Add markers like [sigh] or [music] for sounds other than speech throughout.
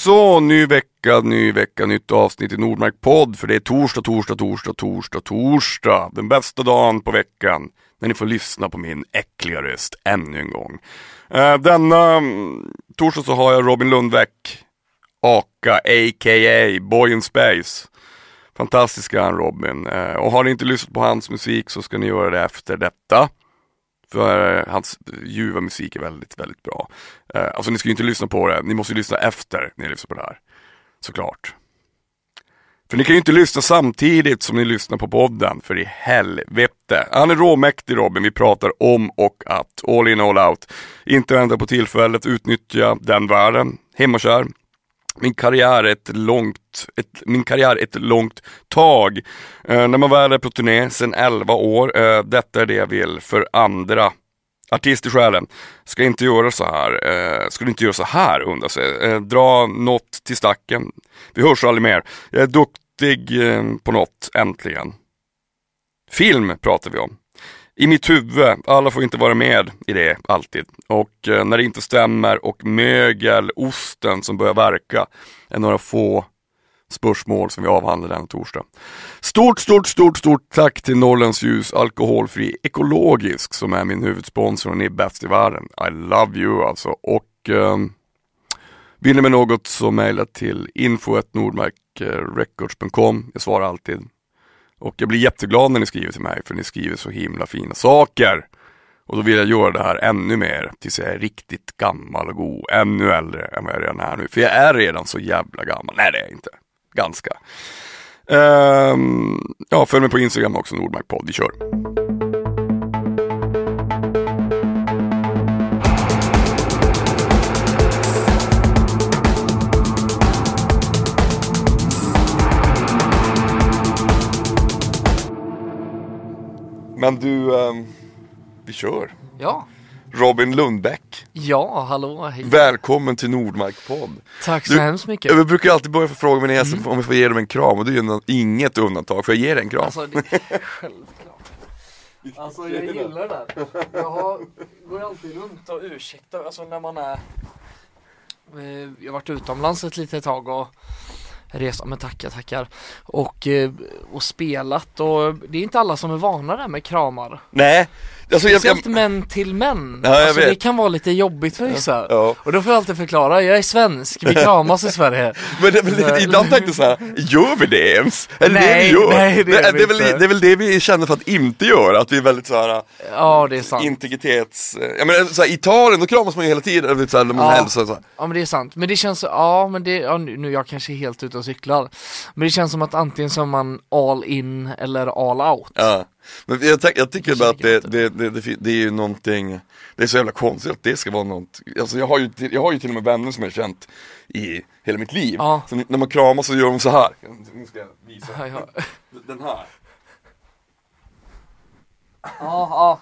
Så, ny vecka, ny vecka, nytt avsnitt i Nordmark podd. För det är torsdag, torsdag, torsdag, torsdag, torsdag. Den bästa dagen på veckan. När ni får lyssna på min äckliga röst ännu en gång. Eh, denna mm, torsdag så har jag Robin Lundbäck. Aka, a.k.a. Boy in Space. Fantastiska han Robin. Eh, och har ni inte lyssnat på hans musik så ska ni göra det efter detta. För eh, hans ljuva musik är väldigt, väldigt bra. Eh, alltså ni ska ju inte lyssna på det, ni måste ju lyssna efter ni lyssnar på det här. Såklart. För ni kan ju inte lyssna samtidigt som ni lyssnar på podden, för i helvete. Han är råmäktig Robin, vi pratar om och att, all in all out. Inte vänta på tillfället, utnyttja den världen, hemmakär. Min karriär ett långt, ett, min karriär ett långt tag. Eh, när man väl är på turné sedan 11 år, eh, detta är det jag vill för andra Artist i själen. Ska inte göra så här. Eh, ska du inte göra så här undrar sig. Eh, dra något till stacken. Vi hörs aldrig mer. Jag är duktig eh, på något, äntligen. Film pratar vi om. I mitt huvud, alla får inte vara med i det alltid. Och eh, när det inte stämmer och mögelosten som börjar verka är några få spörsmål som vi avhandlar denna torsdag. Stort, stort, stort, stort tack till Norrlands Ljus Alkoholfri Ekologisk som är min huvudsponsor och ni är bäst i världen. I love you alltså. Och eh, vill ni med något så mejla till info.nordmarkrecords.com. Jag svarar alltid. Och jag blir jätteglad när ni skriver till mig för ni skriver så himla fina saker. Och då vill jag göra det här ännu mer tills jag är riktigt gammal och god. Ännu äldre än vad jag redan är nu. För jag är redan så jävla gammal. Nej det är jag inte ganska. Um, ja, följ mig på Instagram också, Nordmarkpodd. Vi kör. Men du, um, vi kör. Ja. Robin Lundbäck. Ja, hallå. Hej. Välkommen till Nordmark-podd. Tack så du, hemskt mycket. Jag brukar alltid börja för fråga mina gäster mm. om jag får ge dem en kram och det är ju inget undantag, för jag ger dig en kram. Alltså, det, självklart. Alltså jag gillar det där. Jag har, går alltid runt och ursäktar, alltså när man är eh, Jag har varit utomlands ett litet tag och resa, men tackar, tackar. Och, eh, och spelat och det är inte alla som är vana där med kramar. Nej, Alltså, Speciellt jag, män till män. Ja, alltså, det kan vara lite jobbigt för vissa. Ja. Och då får jag alltid förklara, jag är svensk, vi kramas i [laughs] Sverige. Men, det, men ibland tänkte jag såhär, gör vi det ens? Eller nej, det vi gör? Nej, det, det, det, är väl, det är väl det vi känner för att inte göra, att vi är väldigt såhär Ja det är sant Integritets, jag menar såhär, i Italien då kramas man ju hela tiden, lite såhär, när man ja. hälsar så Ja men det är sant, men det känns, ja men det, ja, nu jag kanske är helt ute och cyklar Men det känns som att antingen så är man all in eller all out Ja men jag, jag tycker bara att det, det, det, det, är ju någonting, det är så jävla konstigt att det ska vara något, alltså jag har ju, jag har ju till och med vänner som jag har känt i hela mitt liv. Ja. Så när man kramas så gör de så här. Nu ska jag visa. Ja, ja. Den här. Ja, ja.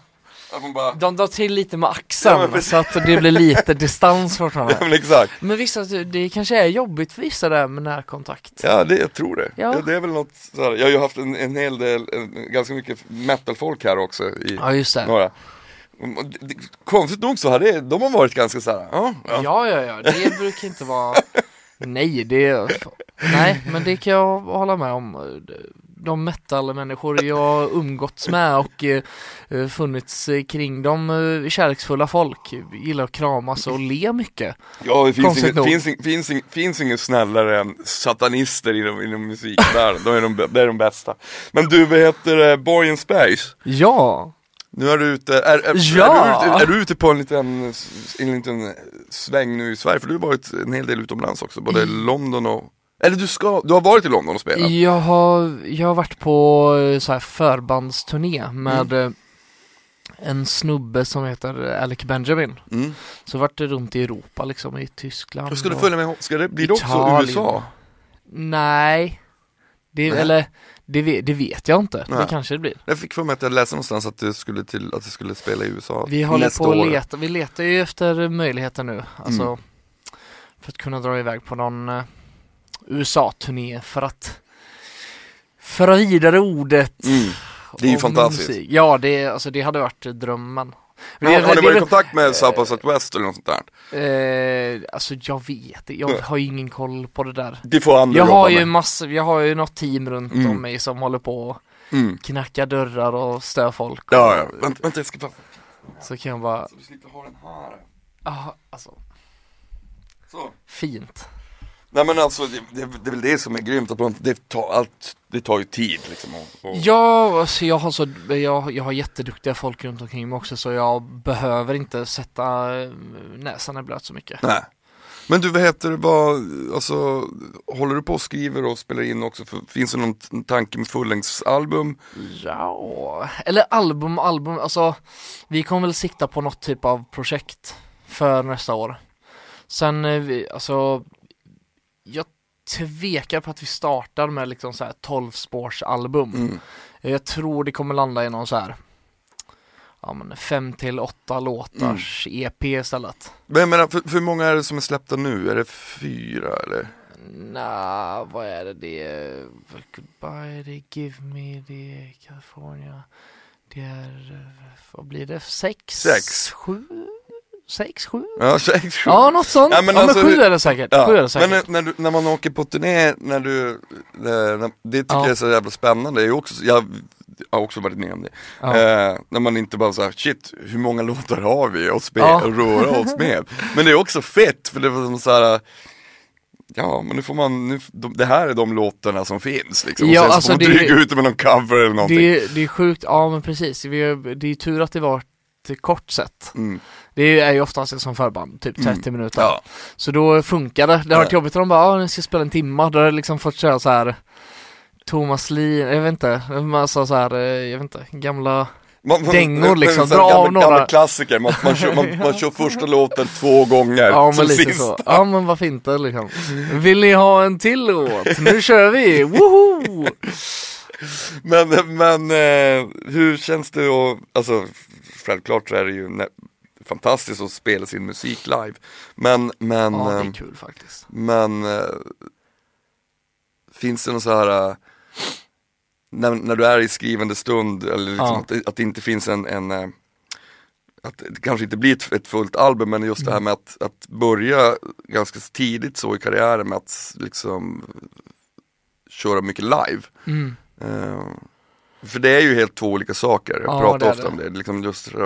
Bara... De drar till lite med axeln ja, så att det blir lite [laughs] distans fortfarande. Ja, men exakt. Men vissa, det kanske är jobbigt för vissa där med närkontakt. Ja, det, jag tror det. Ja. det är väl något sådär. Jag har ju haft en, en hel del, en, ganska mycket metalfolk här också i ja, just det. några. Konstigt nog så har det, de har varit ganska såhär, ja, ja. Ja, ja, ja, det brukar inte vara [laughs] Nej, det, nej, men det kan jag hålla med om de metal-människor jag umgåtts med och eh, funnits kring dem eh, kärleksfulla folk. Gillar att kramas och le mycket. Ja, det finns, inget, finns, finns, finns, finns inget snällare än satanister inom, inom musikvärlden. de är de, de är de bästa. Men du, vad heter Boy in Space? Ja. Nu är du ute, är, är, ja. är, du, ute, är du ute på en liten, en liten sväng nu i Sverige? För du har varit en hel del utomlands också, både i London och eller du ska, du har varit i London och spelat? Jag har, jag har varit på eh, så här förbandsturné med mm. Eh, en snubbe som heter Alec Benjamin. Mm. Så vart det runt i Europa liksom, i Tyskland. Och ska du följa med, ska det bli det också USA? Nej, det, Nej. eller det, det, vet jag inte, Nej. det kanske det blir. Jag fick för mig att jag läste någonstans att du skulle till, att du skulle spela i USA Vi håller på att leta, vi letar ju efter möjligheter nu, alltså mm. för att kunna dra iväg på någon eh, USA-turné för att föra vidare ordet mm. Det är ju fantastiskt musik. Ja, det, alltså, det hade varit drömmen Men Har, det- har ni varit i kontakt med South by Southwest eller något sånt där? Eh, alltså jag vet jag Ja. har ju ingen koll på det där. Det får andra Jag jobba har ju massor, jag har ju något team runt Mm. om mig som håller på och Mm. knackar dörrar och stör folk. Ja, ja. Och, Vänta, vänta, jag ska bara... Så kan jag bara, Så du slipper ha den här. ah, alltså Så. fint. Nej men alltså, det, det, det är väl det som är grymt, att man, det, tar, allt, det tar ju tid liksom. Och, och, Ja, alltså jag har så, jag, jag har jätteduktiga folk runt omkring mig också så jag behöver inte sätta eh, näsan i blöt så mycket. Nej. Men du, vad heter det, vad, alltså, håller du på och skriver och spelar in också? För, finns det någon tanke med fullängdsalbum? Ja, eller album, album, alltså vi kommer väl sikta på något typ av projekt för nästa år. Sen, eh, alltså, jag tvekar på att vi startar med liksom så här 12 spårsalbum. Mm. Jag tror det kommer landa i någon så här Ja men fem till åtta låtars Mm. EP istället. Men jag menar, för, för hur många är det som är släppta nu? Är det fyra eller? Nja, vad är det? Det är Goodbye, they give me the California. Det är, vad blir det? Sex? Sex. Sju? Sex, sju? Ja, sex, sju. Ja, något sånt. Ja, Ja, men men, alltså sju hur- är det säkert. Ja, Sju är det säkert. men när, du, när man åker på turné, när du, eh, när, det tycker Ja. jag är så jävla spännande, jag, också, jag har också varit med om det. ja. Eh, när man inte bara såhär, shit, hur många [laughs] låtar har vi att Ja. och röra oss med? Men det är också fett, för det var som såhär, ja men nu får man, nu, de, det här är de låtarna som finns liksom. Ja, och sen alltså så får man dryga ut med någon cover eller någonting. det, är, det är sjukt, ja men precis. Vi, det är tur att det var ett kort set. Mm. Det är ju oftast ett som förband, typ 30 minuter. Ja. Så då funkar det. Det har varit Ja. jobbigt om de bara, ja ni ska spela en timma. Då har jag liksom fått köra så här Thomas Lee, jag vet inte, en massa så här, eh, jag vet inte, gamla Man, man, Dängor liksom, dra gamla, av några- Gamla klassiker, man, man, kör, man, man kör första [laughs] låten två gånger, Ja men lite sista. så. Ja men varför inte liksom. Vill ni ha en till låt? Nu kör vi! Woho! Men, men eh, hur känns det att, alltså självklart så är det ju fantastiskt att spela sin musik live. Men, men, Ja det eh, är kul faktiskt. men eh, finns det någon så här, eh, när, när du är i skrivande stund, eller liksom Ja. att, att det inte finns en, en eh, att det kanske inte blir ett, ett fullt album, men just det här med att, att börja ganska tidigt så i karriären med att liksom köra mycket live. Mm. Eh, för det är ju helt två olika saker, jag Ja, pratar ofta det. om det, liksom just det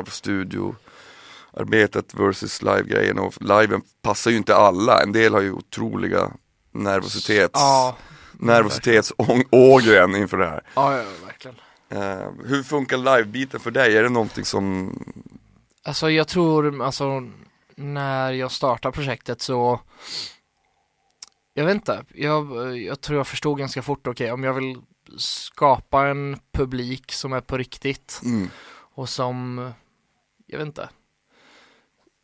studioarbetet versus live-grejen och liven passar ju inte alla, en del har ju otroliga nervositets, Ja, nervositetsågren inför det här. ja, ja verkligen. Eh, hur funkar live-biten för dig? Är det någonting som, Alltså jag tror, alltså när jag startade projektet så Jag vet inte, jag, jag tror jag förstod ganska fort, okej om jag vill skapa en publik som är på riktigt mm, och som, jag vet inte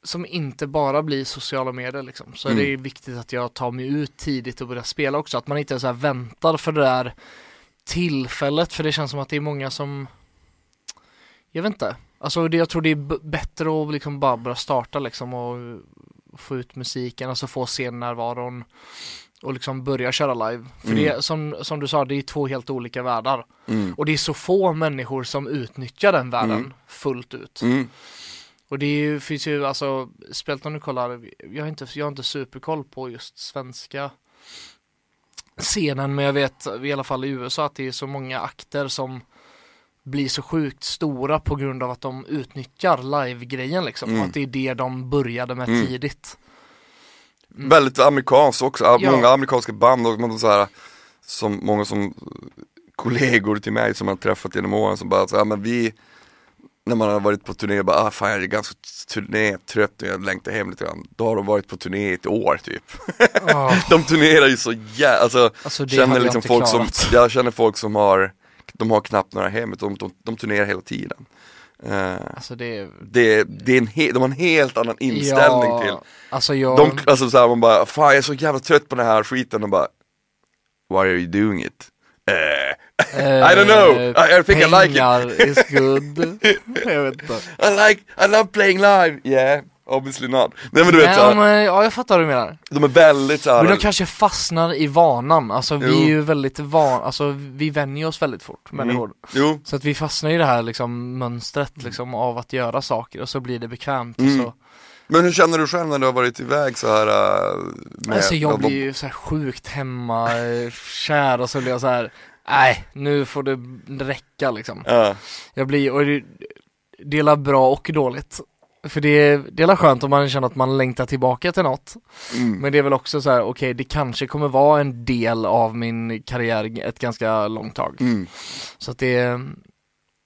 Som inte bara blir sociala medier liksom, så Mm. är det viktigt att jag tar mig ut tidigt och börjar spela också, att man inte så väntar för det där tillfället, för det känns som att det är många som Jag vet inte, alltså det, jag tror det är bättre att liksom bara börja starta liksom och få ut musiken, alltså få scennärvaron och liksom börja köra live. För Mm. det som, som du sa, det är två helt olika världar. mm, Och det är så få människor som utnyttjar den världen Mm. fullt ut. Och det är ju, finns ju alltså, speciellt om du kollar, jag har inte, jag har inte superkoll på just svenska scenen, men jag vet i alla fall i USA att det är så många akter som blir så sjukt stora på grund av att de utnyttjar live-grejen liksom. Mm. Att det är det de började med Mm. tidigt. Mm. väldigt amerikanskt också, Ja. många amerikanska band och så här, som många som kollegor till mig som man träffat genom åren som bara så här, men vi när man har varit på turné, bara ah, fan jag är ganska turnétrött och jag längtar hem lite grann. Då har de varit på turné i ett år typ. Ja, [laughs] De turnerar ju så jävla, alltså alltså känner liksom folk klarat. som, jag känner folk som har, de har knappt några hem, de, de, de turnerar hela tiden. Eh, Alltså det är det, det är en he, de har en helt annan inställning ja, till Alltså jag, de, alltså såhär man bara, fan jag är så jävla trött på den här skiten och bara Why are you doing it? Eh, I don't know. I- I think I like it. pengar [laughs] is good. jag vet inte. I like, I love playing live, yeah Obviously not. Nej men du vet såhär, ja jag fattar vad du menar. de är väldigt såhär Men de kanske fastnar i vanan, alltså vi Jo. är ju väldigt van, alltså vi vänjer oss väldigt fort människor. Jo, Så att vi fastnar i det här liksom mönstret liksom av att göra saker och så blir det bekvämt Mm. och så. men hur känner du själv när du har varit iväg så här äh, med, Alltså jag ja, blir ju så här sjukt hemma, eh, kär och så blir jag så här. Nej nu får det räcka liksom. Ja, Jag blir, och det, det är bra och dåligt. För det är, det är skönt om man känner att man längtar tillbaka till något. mm. Men det är väl också så här: okej det kanske kommer vara en del av min karriär ett ganska långt tag. Mm. Så att det,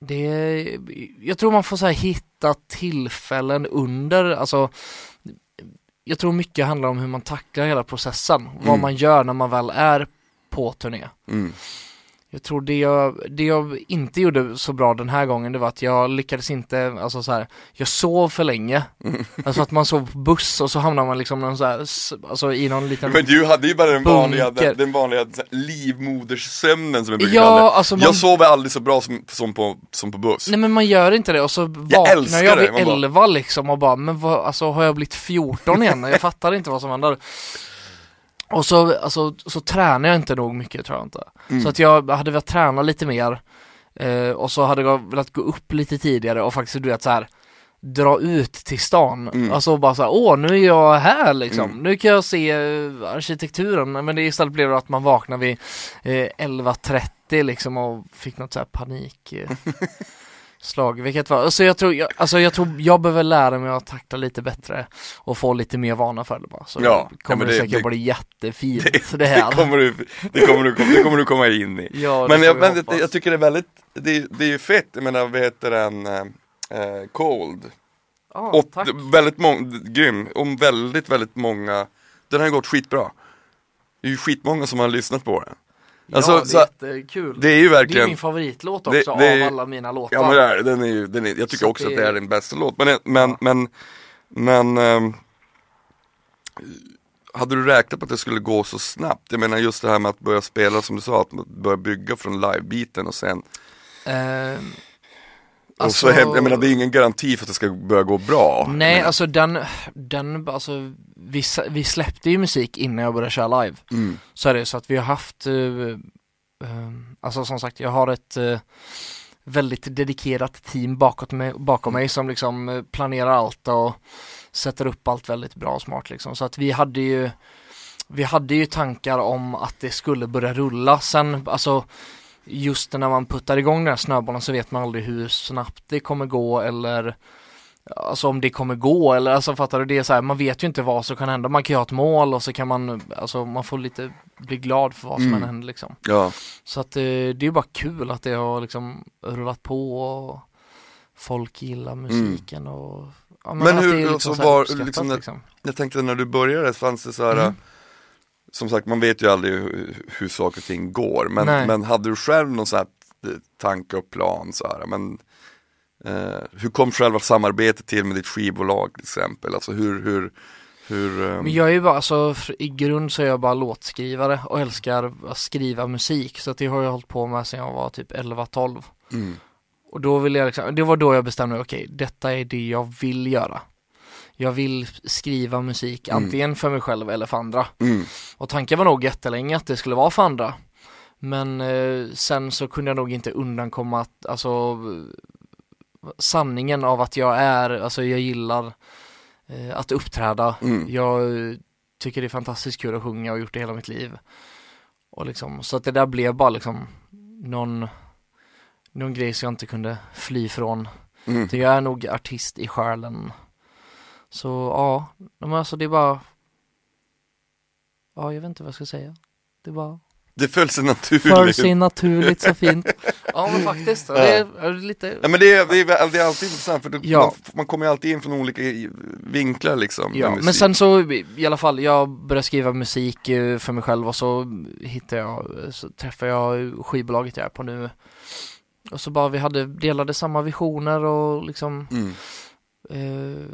det, jag tror man får så här hitta tillfällen under, alltså jag tror mycket handlar om hur man tacklar hela processen, vad Mm. man gör när man väl är på turné. Mm. Jag tror det jag, det jag inte gjorde så bra den här gången det var att jag lyckades inte, alltså så här, jag sov för länge. Mm. Alltså att man sov på buss och så hamnar man liksom någon så här, alltså i någon liten Men du hade ju bara den vanliga, den, den vanliga livmoderssömnen som jag brukar Ja, kalla det. alltså man- Jag sover aldrig så bra som, som, på, som på buss. Nej men man gör inte det och så vaknar jag det, vid 11 liksom och bara, men vad, alltså har jag blivit 14 igen? Jag fattar inte vad som händer. Och så, alltså, så tränar jag inte nog mycket tror jag inte. Mm. Så att jag hade velat träna lite mer eh, och så hade jag velat gå upp lite tidigare och faktiskt du vet så här dra ut till stan. Mm. Alltså bara såhär, åh nu är jag här liksom. Mm. Nu kan jag se eh, arkitekturen. Men det istället blev det att man vaknar vid eh, 11.30 liksom och fick något så här panik. [laughs] Slag, vilket var, alltså jag tror, jag, alltså jag tror jag behöver lära mig att takta lite bättre och få lite mer vana för det bara. Så Ja, kommer det, det- säkert det- bli jättefint det, här. Det kommer du, det kommer du, det kommer du komma in i. ja, det Men, jag, men hoppas. jag tycker det är väldigt, det, det är ju fett, jag menar vad heter den, eh, Cold. Ja, Och tack. väldigt många, grym, om väldigt, väldigt många, den har gått skitbra. Det är ju skitmånga som har lyssnat på den. Alltså, ja, det är jättekul. Det är ju Det är verkligen, min favoritlåt Det- också det är- av alla mina låtar. ja men det är, den är ju, den är, jag tycker Så också det att det är är- den bästa låt. Men, men, men, men, ehm, hade du räknat på att det skulle gå så snabbt? Jag menar just det här med att börja spela som du sa, att börja bygga från livebiten och sen Eh, Och Alltså- så, hem- jag menar det är ingen garanti för att det ska börja gå bra. nej, Men- alltså den, den, alltså vi, vi släppte ju musik innan jag började köra live. mm. Så är det så att vi har haft, eh, alltså som sagt jag har ett eh, väldigt dedikerat team bakåt mig, bakom mig som liksom eh, planerar allt och sätter upp allt väldigt bra och smart liksom. Så att vi hade ju vi hade ju tankar om att det skulle börja rulla sen, alltså just när man puttar igång den här snöbollen så vet man aldrig hur snabbt det kommer gå eller Alltså om det kommer gå eller alltså fattar du det är så här, man vet ju inte vad som kan hända. Man kan ju ha ett mål och så kan man, alltså man får lite bli glad för vad som Mm. än händer liksom. Ja, Så att eh, det är bara kul att det har liksom rullat på och folk gillar musiken och ja, Mm. Men att hur- alltså så här var- liksom det- liksom. jag tänkte när du började fanns det så här Mm. Som sagt man vet ju aldrig hur, hur saker och ting går men, Nej. men hade du själv någon sån här eh, tanke och plan så här, men eh, Hur kom själva samarbetet till med ditt skivbolag till exempel? Alltså hur, hur, hur ehm, Men jag är ju bara, alltså i grund så är jag bara låtskrivare och älskar att skriva musik så det har jag hållit på med sedan jag var typ 11-12 mm, Och då ville jag liksom, det var då jag bestämde mig, okej detta är det jag vill göra Jag vill skriva musik Mm. antingen för mig själv eller för andra mm, Och tanken var nog jättelänge att det skulle vara för andra Men eh, sen så kunde jag nog inte undankomma att, alltså sanningen av att jag är, alltså jag gillar eh, att uppträda mm. Jag tycker det är fantastiskt kul att sjunga och gjort det hela mitt liv Och liksom, så att det där blev bara liksom någon någon grej som jag inte kunde fly från Mm. så jag är nog artist i själen. Så ja, men alltså det är bara Ja, jag vet inte vad jag ska säga. Det är bara Det föll sig naturligt sig naturligt så fint. [laughs] Ja men faktiskt, Ja. det är, är lite Ja men det är, det är, det är alltid intressant för det, Ja. man, man kommer ju alltid in från olika vinklar liksom Ja, men sen så i alla fall, jag började skriva musik eh, för mig själv och så hittade jag, så träffade jag skivbolaget jag är på nu. Och så bara vi hade, delade samma visioner och liksom mm. Eh,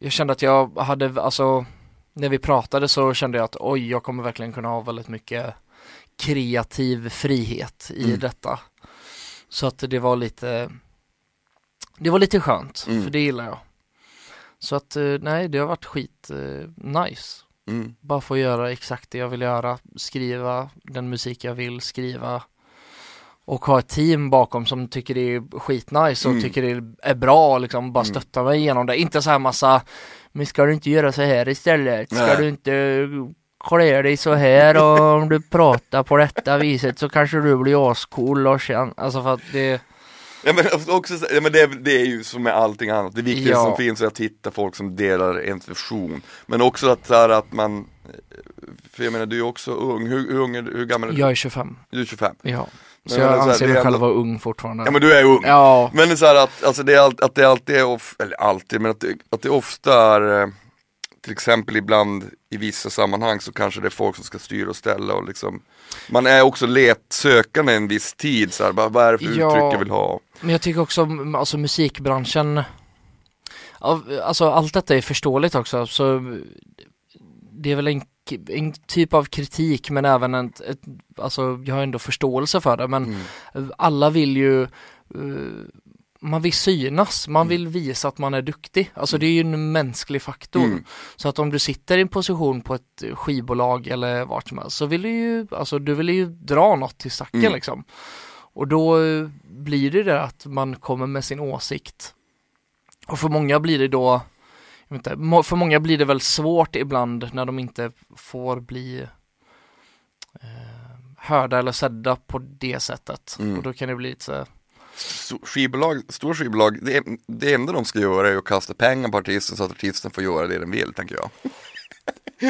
jag kände att jag hade, alltså när vi pratade så kände jag att oj, jag kommer verkligen kunna ha väldigt mycket kreativ frihet i Mm. detta. Så att det var lite, det var lite skönt, Mm. för det gillar jag. Så att eh, nej, det har varit skit eh, nice. Mm. Bara få göra exakt det jag vill göra, skriva den musik jag vill skriva och ha ett team bakom som tycker det är skitnice och Mm. tycker det är bra och liksom bara Mm. stöttar mig igenom det. Inte så här massa, men ska du inte göra så här istället? Ska Nej. du inte klä dig så här och [laughs] om du pratar på detta viset så kanske du blir ascool och sen, alltså för att det, Ja men också, så- ja, men det, det är ju som med allting annat, det viktigaste Ja. som finns är att hitta folk som delar ens vision. Men också att, så här, att man, för jag menar du är också ung, hur, hur ung är hur gammal är du? jag är 25, Du är 25. ja. Så Men jag så här, anser mig själv ändå- vara ung fortfarande. Ja men du är ung. Ja, Men det är så här att, alltså det är allt, att det alltid är, of, eller alltid, men att det, att det ofta är eh, till exempel ibland i vissa sammanhang så kanske det är folk som ska styra och ställa och liksom Man är också letsökande en viss tid så här, bara, vad är det för Ja. uttryck jag vill ha? Men jag tycker också, alltså musikbranschen Alltså allt detta är förståeligt också, så det är väl en, k- en typ av kritik men även ett, ett, alltså jag har ändå förståelse för det men Mm. alla vill ju eh, man vill synas, man Mm. vill visa att man är duktig. Alltså det är ju en mänsklig faktor. Mm. Så att om du sitter i en position på ett skivbolag eller vart som helst så vill du ju, alltså du vill ju dra något till stacken Mm. liksom. Och då eh, blir det det att man kommer med sin åsikt. Och för många blir det då, inte, för många blir det väl svårt ibland när de inte får bli eh, hörda eller sedda på det sättet. Mm. Och då kan det bli lite så, Skivbolag, stora skivbolag, det, det enda de ska göra är att kasta pengar på artisten så att artisten får göra det den vill, tänker jag.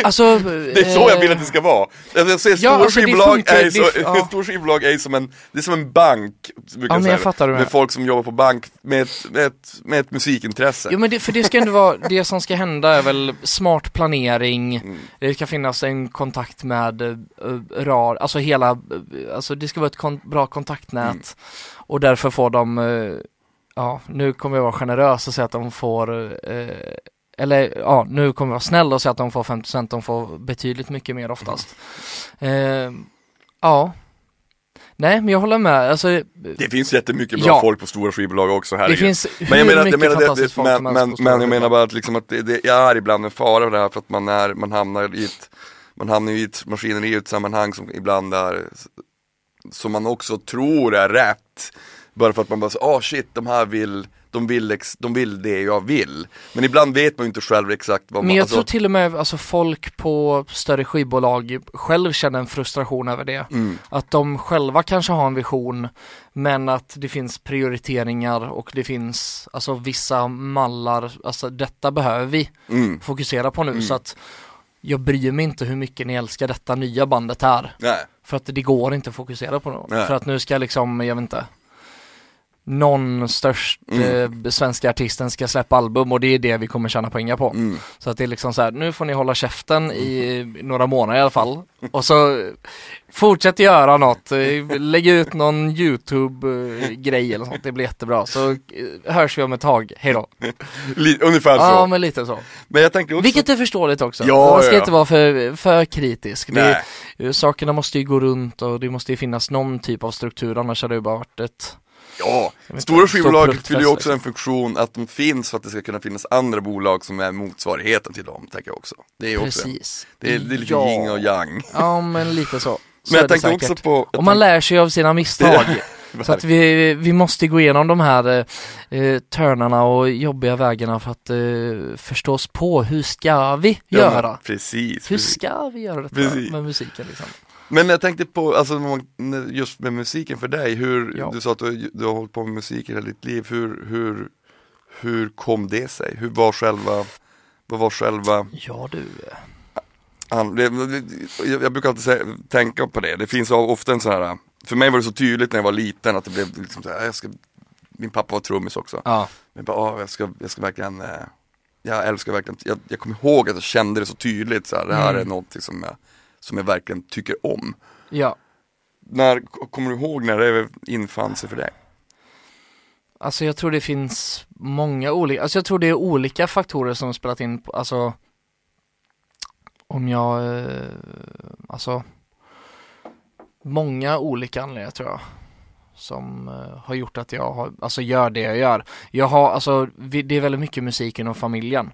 Alltså, Det är så jag vill att det ska vara. Alltså, jag ser Ja, alltså, skivbolag är så, ja. [laughs] skivbolag är som en, det är som en bank, Ja, men säga. jag fattar du med folk som jobbar på bank med ett, med ett, med ett musikintresse. Jo men det, för det ska ändå vara, det som ska hända är väl smart planering, Mm. det ska finnas en kontakt med uh, RAR, alltså hela, eh, alltså det ska vara ett kon- bra kontaktnät Mm. och därför får de, eh, ja nu kommer jag vara generös och säga att de får, eh, eller ja nu kommer jag vara snäll och säga att de får 50% de får betydligt mycket mer oftast. Eh, ja. Nej men jag håller med, alltså Det finns jättemycket bra Ja. folk på stora skivbolag också, det herregud. finns hur Men jag menar, jag menar det, det, men, men, men jag menar bara att, liksom att det, det är ibland en fara med det här för att man, är, man hamnar i ett man hamnar i ett maskineri, i ett sammanhang som ibland är som man också tror är rätt. Bara för att man bara ah shit, de här vill, de vill, ex, de vill det jag vill. Men ibland vet man ju inte själv exakt vad Men man, jag alltså, tror till och med alltså folk på större skivbolag själv känner en frustration över det. mm, Att de själva kanske har en vision men att det finns prioriteringar och det finns alltså vissa mallar, alltså detta behöver vi mm, fokusera på nu Mm. så att jag bryr mig inte hur mycket ni älskar detta nya bandet här. nej, För att det går inte att fokusera på något. Nej. För att nu ska liksom, jag vet inte någon störst Mm. eh, svenska artisten ska släppa album och det är det vi kommer tjäna pengar på. mm. Så att det är liksom så här, nu får ni hålla käften i några månader i alla fall. Och så fortsätt göra något, lägg ut någon YouTube-grej eller sånt, det blir jättebra. Så eh, hörs vi om ett tag, hejdå. Ungefär så. Ja men lite så. Men jag tänker också, Vilket är förståeligt också. Ja, Man ska ja. inte vara för, för kritisk. Det, sakerna måste ju gå runt och det måste ju finnas någon typ av struktur, annars hade det bara varit ett Ja, stora skivbolag fyller ju också en funktion att de finns för att det ska kunna finnas andra bolag som är motsvarigheten till dem, tänker jag också. Det är också, Precis. det är, det är lite Ja. yin och yang. Ja men lite så. så Men jag tänkte säkert. också på, Och man lär sig av sina misstag. [laughs] Så att vi, vi måste gå igenom de här eh, eh, törnarna och jobbiga vägarna för att eh, förstå oss på hur ska vi Ja, göra? men Precis, Hur precis. ska vi göra detta Precis. med musiken liksom? Men jag tänkte på, alltså just med musiken för dig, hur, Ja. du sa att du, du har hållit på med musik hela ditt liv, hur, hur, hur kom det sig? Hur var själva, vad var själva Ja du. Jag, jag brukar alltid säga, tänka på det, det finns ofta en sån här För mig var det så tydligt när jag var liten att det blev liksom så här, jag ska, Min pappa var trummis också Ja. Men bara, ah, jag, ska, jag ska verkligen eh, Jag älskar verkligen, jag, jag kommer ihåg att jag kände det så tydligt så här, det här Mm. är någonting som jag, som jag verkligen tycker om Ja. När, kommer du ihåg när det infann sig för dig? Alltså jag tror det finns många olika, alltså jag tror det är olika faktorer som spelat in på, alltså om jag, eh, alltså många olika anledningar tror jag. som eh, har gjort att jag har, alltså gör det jag gör. Jag har, alltså det är väldigt mycket musik inom familjen.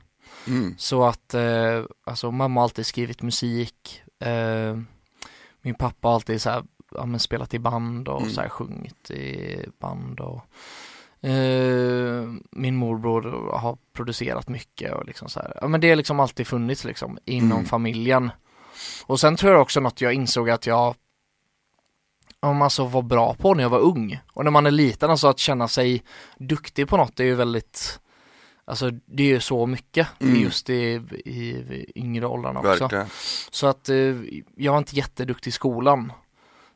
Mm. Så att, eh, alltså mamma har alltid skrivit musik. Eh, min pappa har alltid så här, ja, men spelat i band och Mm. så här sjungit i band och eh, min morbror har producerat mycket och liksom så här. Ja men det har liksom alltid funnits liksom inom Mm. familjen. Och sen tror jag också något jag insåg att jag om alltså var bra på när jag var ung. Och när man är liten, alltså att känna sig duktig på något är ju väldigt Alltså det är ju så mycket Mm. just i, i, yngre åldrarna också. Verkligen. Så att eh, jag var inte jätteduktig i skolan.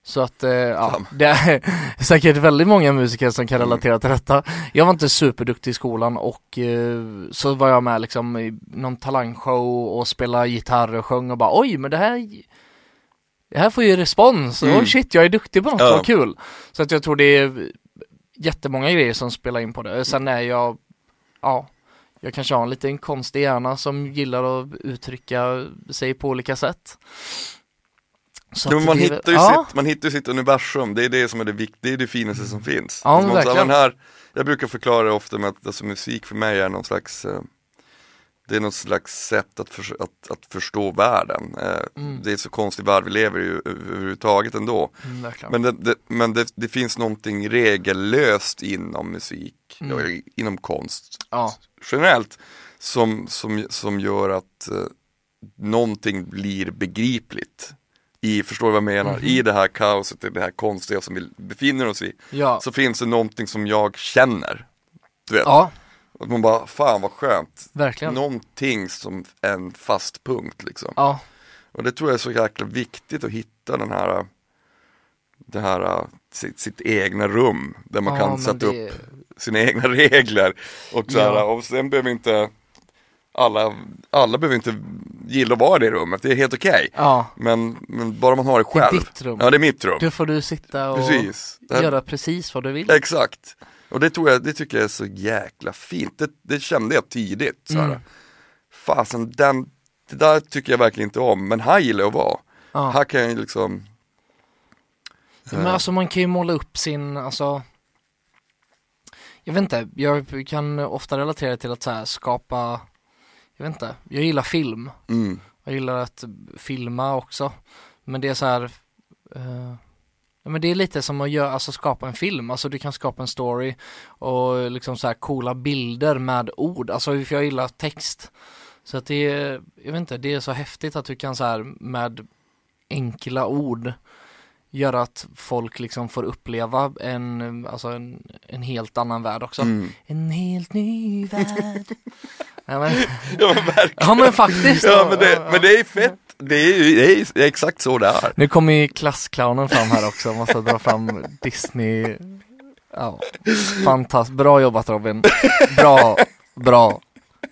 Så att, eh, ja, det är [laughs] säkert väldigt många musiker som kan Mm. relatera till detta. Jag var inte superduktig i skolan och eh, så var jag med liksom i någon talangshow och spelade gitarr och sjöng och bara oj men det här det här får ju respons, Mm. oh shit jag är duktig på något, Ja. vad kul. Så att jag tror det är jättemånga grejer som spelar in på det. Sen är jag, ja, jag kanske har en liten konstig hjärna som gillar att uttrycka sig på olika sätt. Så att man, det hittar ju ja, sitt, man hittar ju sitt universum, det är det som är det viktiga, det är det finaste som finns. Ja, Alltså man verkligen. men här, jag brukar förklara ofta med att alltså, musik för mig är någon slags eh, Det är något slags sätt att, för, att, att förstå världen. Eh, Mm. Det är så konstig värld vi lever i överhuvudtaget ändå. mm. Men, det, det, men det, det finns någonting regellöst inom musik, Mm. inom konst ja, generellt som, som, som gör att eh, någonting blir begripligt. I, förstår du vad jag menar? Mhm. I det här kaoset, i det här konstiga som vi befinner oss i. ja, Så finns det någonting som jag känner. Du vet, ja, att man bara, fan vad skönt. verkligen. Någonting som en fast punkt liksom. Ja, Och det tror jag är så jäkla viktigt att hitta den här, det här sitt, sitt egna rum. Där man ja, kan sätta upp det- sina egna regler. Och, så här, Ja. och sen behöver inte alla, alla behöver inte gilla att vara i det rummet, det är helt okej. Ja, Men, men bara man har det det är själv. ditt rum. Ja, det är mitt rum. Då får du sitta och Precis. Göra precis vad du vill. Exakt. Och det tror jag, det tycker jag är så jäkla fint. Det, det kände jag tidigt. Så här. Mm. Fasen, den, det där tycker jag verkligen inte om, men här gillar jag att vara. Ja. Här kan jag liksom Men alltså man kan ju måla upp sin, alltså Jag vet inte, jag kan ofta relatera till att så här skapa Jag vet inte, jag gillar film. Mm, Jag gillar att filma också. Men det är så här eh, men det är lite som att göra, alltså skapa en film, alltså du kan skapa en story och liksom så här coola bilder med ord, alltså för jag gillar text. Så att det är, jag vet inte, det är så häftigt att du kan så här med enkla ord göra att folk liksom får uppleva en, alltså en, en helt annan värld också. mm. En helt ny värld. ja, men, Ja men ja men faktiskt. Ja men det, men det är fett, det är ju det är, det är exakt så det är. Nu kommer ju klassclownen fram här också, måste dra fram Disney. Ja, fantastiskt. Bra jobbat Robin. Bra, bra.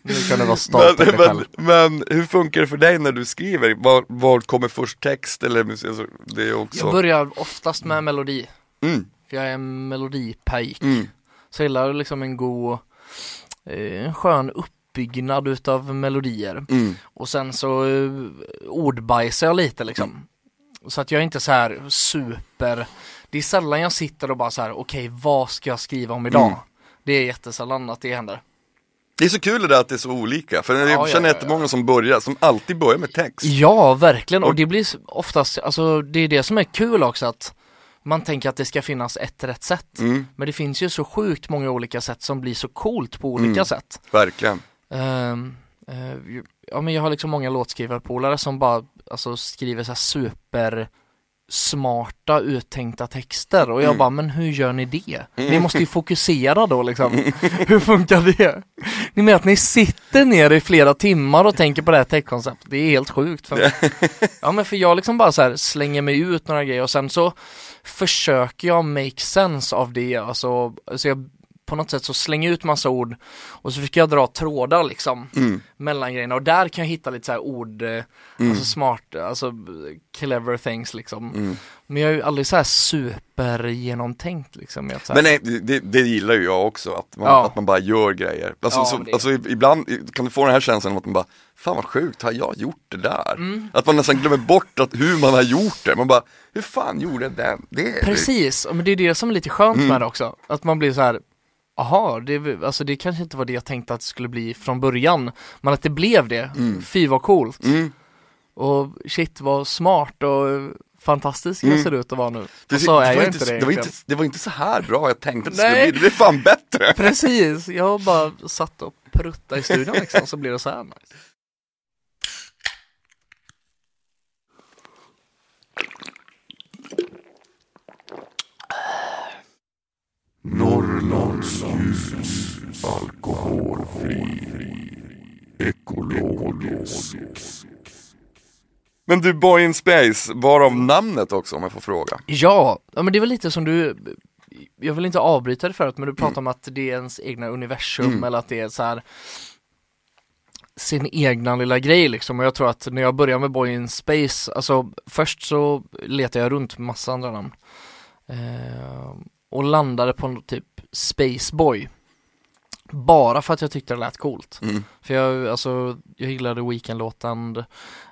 Nu kan du vara stolt Men, men, men hur funkar det för dig när du skriver? Var, var kommer först text eller musik? Alltså, det är också Jag börjar oftast med melodi. mm, För jag är en melodipajk. mm, Så jag gillar liksom en god, eh, en skön uppbyggnad utav melodier. mm, Och sen så uh, ordbajsar jag lite liksom. Så att jag är inte så här super, det är sällan jag sitter och bara så här: okej vad ska jag skriva om idag? Mm. Det är jättesällan att det händer. Det är så kul det där att det är så olika, för jag Ja, känner ja, ja, jättemånga som börjar, som alltid börjar med text. Ja, verkligen. Och det blir oftast, alltså det är det som är kul också att man tänker att det ska finnas ett rätt sätt. Mm, Men det finns ju så sjukt många olika sätt som blir så coolt på olika Mm. sätt. verkligen. Eh, ju- ja men jag har liksom många låtskrivarpolare som bara alltså, skriver så här super smarta uttänkta texter och jag Mm. bara, men hur gör ni det? Ni måste ju fokusera då liksom. [laughs] hur funkar det? Ni menar att ni sitter ner i flera timmar och tänker på det här textkonceptet? Det är helt sjukt för mig. [laughs] ja men för jag liksom bara så här slänger mig ut några grejer och sen så försöker jag make sense av det, alltså, så jag på något sätt så slänger jag ut massa ord och så försöker jag dra trådar liksom Mm. mellan grejerna och där kan jag hitta lite så här ord, eh, Mm. alltså smart, alltså clever things liksom. Mm. Men jag är ju aldrig så här supergenomtänkt liksom. Jag, Men nej, det, det gillar ju jag också, att man, Ja. att man bara gör grejer. Alltså, Ja, så, det- alltså ibland kan du få den här känslan av att man bara, fan vad sjukt, har jag gjort det där? Mm. Att man nästan glömmer bort att, hur man har gjort det. Man bara, hur fan gjorde jag det? det Precis, men det är det som är lite skönt Mm. med det också. Att man blir så här Jaha, det, alltså det kanske inte var det jag tänkte att det skulle bli från början Men att det blev det, Mm. fy vad coolt Mm. Och shit vad smart och fantastisk jag Mm. ser ut att vara nu Precis, så är det, var inte, det det, var inte, det var inte så här bra jag tänkte att det skulle bli, det blev fan bättre! [laughs] Precis, jag har bara satt och prutta i studion liksom så blir det så här nice. Norrlands ljus, alkoholfri, ekologisk. Men du, Boy in Space, varav namnet också om jag får fråga? Ja, ja men det är väl lite som du Jag vill inte avbryta det förut men du pratar om att det är ens egna universum Mm. eller att det är så här sin egna lilla grej liksom och jag tror att när jag började med Boy in Space, alltså först så letade jag runt massa andra namn eh, och landade på något typ Spaceboy bara för att jag tyckte det lät coolt. Mm. För jag, alltså, jag gillade Weekend-låten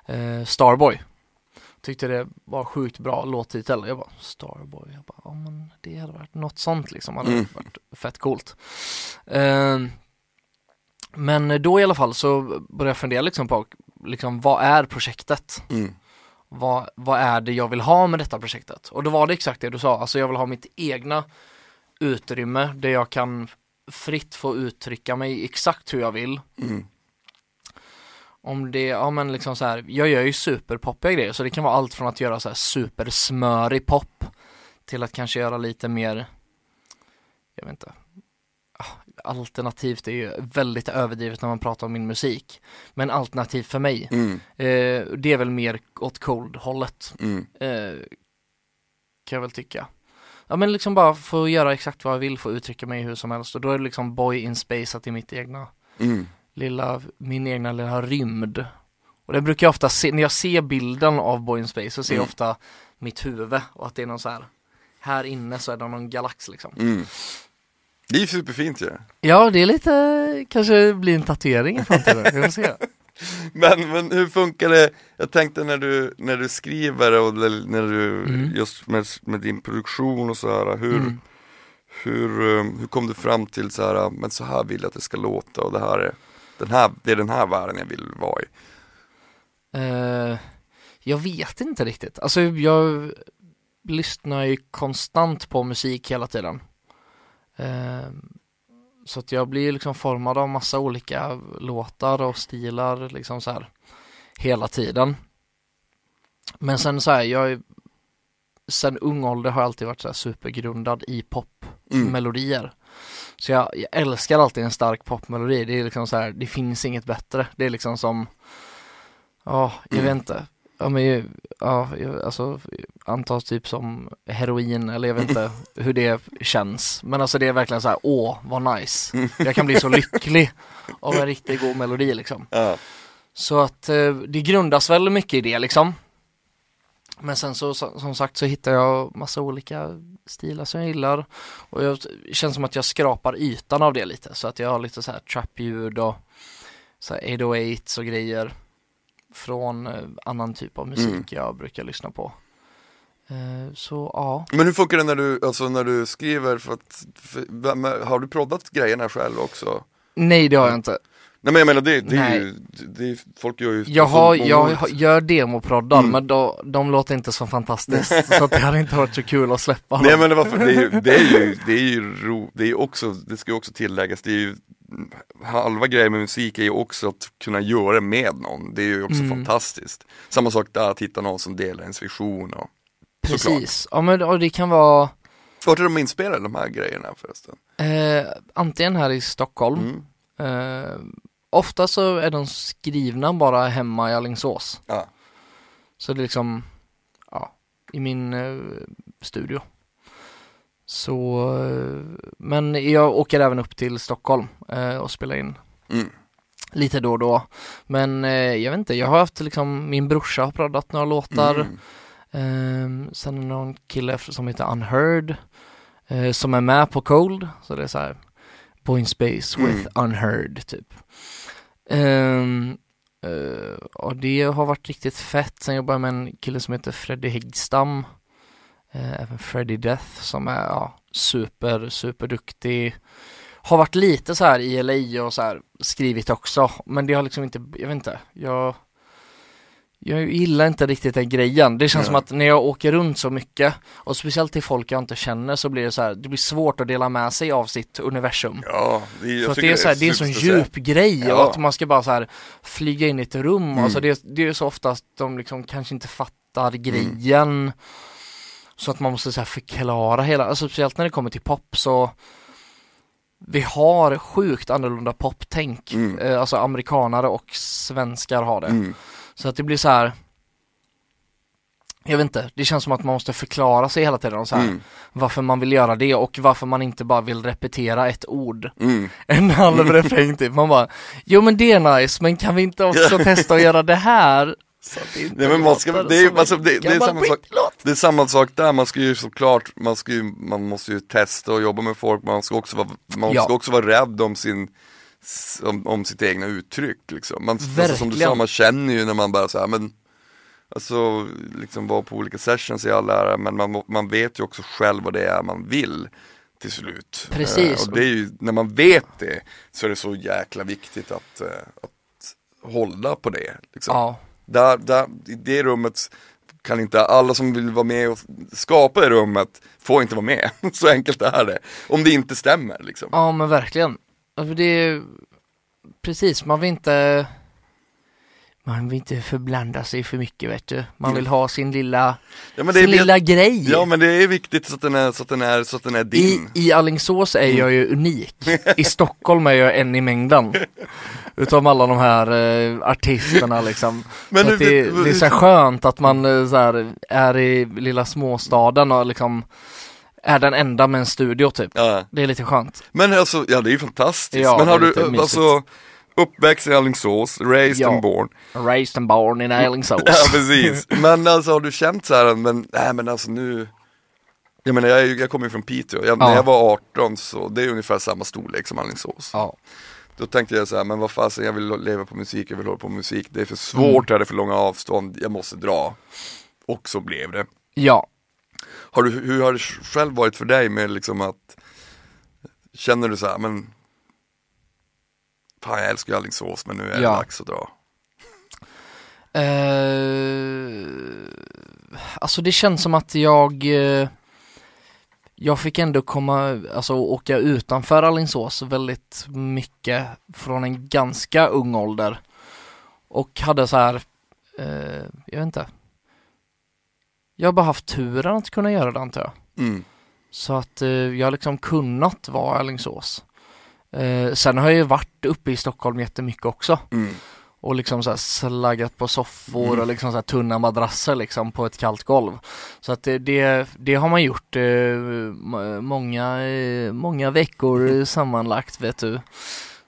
eh, Starboy Tyckte det var sjukt bra låttitel. Jag bara Starboy, jag bara, ja men det hade varit något sånt liksom, hade Mm. varit fett coolt. Eh, men då i alla fall så började jag fundera liksom på, liksom vad är projektet? Mm. Vad, vad är det jag vill ha med detta projektet? Och då var det exakt det du sa, alltså jag vill ha mitt egna utrymme där jag kan fritt få uttrycka mig exakt hur jag vill Mm. om det, ja men liksom så här, jag gör ju superpoppiga grejer så det kan vara allt från att göra så här supersmörig pop till att kanske göra lite mer, jag vet inte, alternativt är ju väldigt överdrivet när man pratar om min musik. Men alternativ för mig, Mm. eh, det är väl mer åt cold-hållet, Mm. eh, kan jag väl tycka. Ja men liksom bara få göra exakt vad jag vill, få uttrycka mig hur som helst och då är det liksom boy in space att det är mitt egna Mm. lilla, min egna lilla rymd. Och det brukar jag ofta se, när jag ser bilden av Boy in Space så ser jag Mm. ofta mitt huvud och att det är någon så här här inne så är det någon galax liksom. Det är ju superfint ju. Ja, det är lite, kanske blir en tatuering i framtiden, vi får se. [laughs] Men, men hur funkar det? Jag tänkte när du, när du skriver och när du, Mm. just med, med din produktion och så här, hur, Mm. hur, um, hur kom du fram till så här, men så här vill jag att det ska låta och det här är, den här, det är den här världen jag vill vara i. Eh, jag vet inte riktigt, alltså jag lyssnar ju konstant på musik hela tiden. Eh, så att jag blir liksom formad av massa olika låtar och stilar liksom så här hela tiden. Men sen så här, jag är, sen ung ålder har jag alltid varit så här supergrundad i popmelodier. Så jag, jag älskar alltid en stark popmelodi. Det är liksom så här, det finns inget bättre. Det är liksom som, ja, jag Mm. vet inte. Ja men ju- ja, alltså antas typ som heroin eller jag vet inte [laughs] hur det känns. Men alltså det är verkligen så här, åh vad nice. [laughs] Jag kan bli så lycklig av en riktigt god melodi liksom. Ja. Så att eh, det grundas väl mycket i det liksom. Men sen så som sagt så hittar jag massa olika stilar som jag gillar. Och jag känns som att jag skrapar ytan av det lite. Så att jag har lite så här trap-ljud och så här 808 och grejer. Från eh, annan typ av musik Mm. jag brukar lyssna på. Eh, så ja. Men hur funkar det när du, alltså när du skriver för att, för, har du proddat grejerna själv också? Nej det har jag inte. Nej men jag menar det, det är ju, det är, folk gör ju Jag, har, jag gör demoproddar Mm. men då, de låter inte så fantastiskt. [laughs] så det hade inte varit så kul att släppa Nej men det, var för, det är ju, det är ju, [laughs] det är ju ro, det är också, det ska ju också tilläggas, det är ju Halva grejen med musik är ju också att kunna göra det med någon, det är ju också Mm. fantastiskt Samma sak där, att hitta någon som delar ens vision och såklart. Precis, ja men och det kan vara Vart är de inspelade de här grejerna förresten? eh, antingen här i Stockholm, Mm. eh, ofta så är de skrivna bara hemma i Alingsås. Ja. Så det är liksom, ja, i min eh, studio. Så, eh, men jag åker även upp till Stockholm eh, och spelar in Mm. lite då och då. Men eh, jag vet inte, jag har haft liksom, min brorsa har proddat några låtar. Mm. Ehm, sen är det någon kille som heter Unheard eh, som är med på Cold. Så det är så här in Space with Mm. Unheard typ. Ehm, eh, och det har varit riktigt fett. Sen jobbar jag med en kille som heter Freddy Higgstam. Eh, även Freddy Death som är ja, super, super duktig. Har varit lite så här i LA och så här skrivit också. Men det har liksom inte, jag vet inte, jag jag gillar inte riktigt den grejen. Det känns Nej. som att när jag åker runt så mycket och speciellt till folk jag inte känner så blir det så här, det blir svårt att dela med sig av sitt universum. Ja, det, För att det är, så här, det är en sån djup grej Ja. och att man ska bara så här flyga in i ett rum. Mm. Alltså det, det är så ofta att de liksom kanske inte fattar grejen. Så att man måste så förklara hela, alltså speciellt när det kommer till pop så vi har sjukt annorlunda poptänk. Mm. Eh, alltså amerikanare och svenskar har det. Mm. Så att det blir så här. Jag vet inte, det känns som att man måste förklara sig hela tiden och så här, Mm. varför man vill göra det och varför man inte bara vill repetera ett ord Mm. [laughs] en halv refräng typ. Man bara, jo men det är nice, men kan vi inte också [laughs] testa att göra det här? Det Nej men man ska, det är, alltså, det, det är samma sak. Det är samma sak där, man ska ju såklart, man, ska ju, man måste ju testa och jobba med folk, man ska också vara, man Ja. ska också vara rädd om sin om, om sitt egna uttryck liksom. man, alltså, Som du sa, man känner ju när man bara så här, men Alltså liksom vara på olika sessions i all ära, men man, man vet ju också själv vad det är man vill till slut. Precis. Eh, och det är ju, när man vet det så är det så jäkla viktigt att, eh, att hålla på det. Liksom. Ja, Där, där, I det rummet kan inte alla som vill vara med och skapa det rummet får inte vara med. [laughs] Så enkelt är det. Om det inte stämmer liksom. ja men verkligen. Alltså det är precis, man vill inte man vill inte förblanda sig för mycket vet du. Man vill ha sin lilla, Ja det är, sin lilla grej. ja, men det är viktigt så att den är, så att den är, så att den är I, din. I Alingsås är jag ju unik. [laughs] I Stockholm är jag en i mängden. Utav alla de här eh, artisterna liksom. [laughs] Men hur- det, det är så skönt att man eh, så här, är i lilla småstaden och liksom är den enda med en studio typ. Ja. Det är lite skönt. Men alltså, ja det är ju fantastiskt. Ja, men har du, lite mysigt. alltså, uppväxt i Alingsås, raised Ja. and born. Raised and born in [laughs] Alingsås. Ja precis. [laughs] Men alltså har du känt så här, men, nej men alltså nu Jag menar jag, jag kommer ju från Piteå, jag, Ja. när jag var 18 så det är ungefär samma storlek som Alingsås. Ja. Då tänkte jag så här, men vad fasen jag vill leva på musik, jag vill hålla på musik, det är för svårt, Mm. det är för långa avstånd, jag måste dra. Och så blev det. ja. Har du, hur har det själv varit för dig med liksom att Känner du så här, men Fan jag älskar ju Alingsås men nu är det Ja. dags att dra. Eh, alltså det känns som att jag eh, Jag fick ändå komma, alltså åka utanför Alingsås väldigt mycket från en ganska ung ålder Och hade så här, eh, jag vet inte Jag har bara haft turen att kunna göra det antar jag Mm. Så att eh, jag har liksom kunnat vara Alingsås eh, Sen har jag ju varit uppe i Stockholm jättemycket också Mm. och liksom så här slaggat på soffor Mm. och liksom så här tunna madrasser liksom på ett kallt golv. Så att det, det, det har man gjort eh, många, eh, många veckor eh, sammanlagt vet du.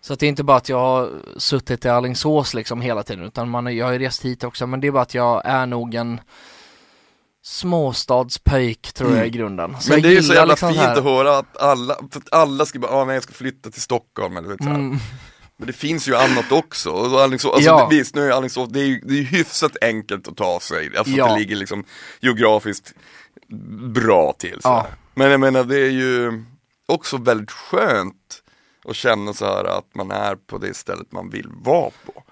Så att det är inte bara att jag har suttit i Alingsås liksom hela tiden utan man, jag har ju rest hit också men det är bara att jag är nog en småstadspöjk tror jag i grunden. Så Men det är ju så jävla liksom fint att höra att alla, att alla ska bara, ah, nej jag ska flytta till Stockholm eller vet, så här. Mm, Men det finns ju annat också. Och så Alingsås, alltså, Ja. det, visst, nu är Alingsås, det är ju det är hyfsat enkelt att ta sig. Alltså Ja. det ligger liksom geografiskt bra till. Så Ja. Men jag menar det är ju också väldigt skönt att känna så här att man är på det stället man vill vara på.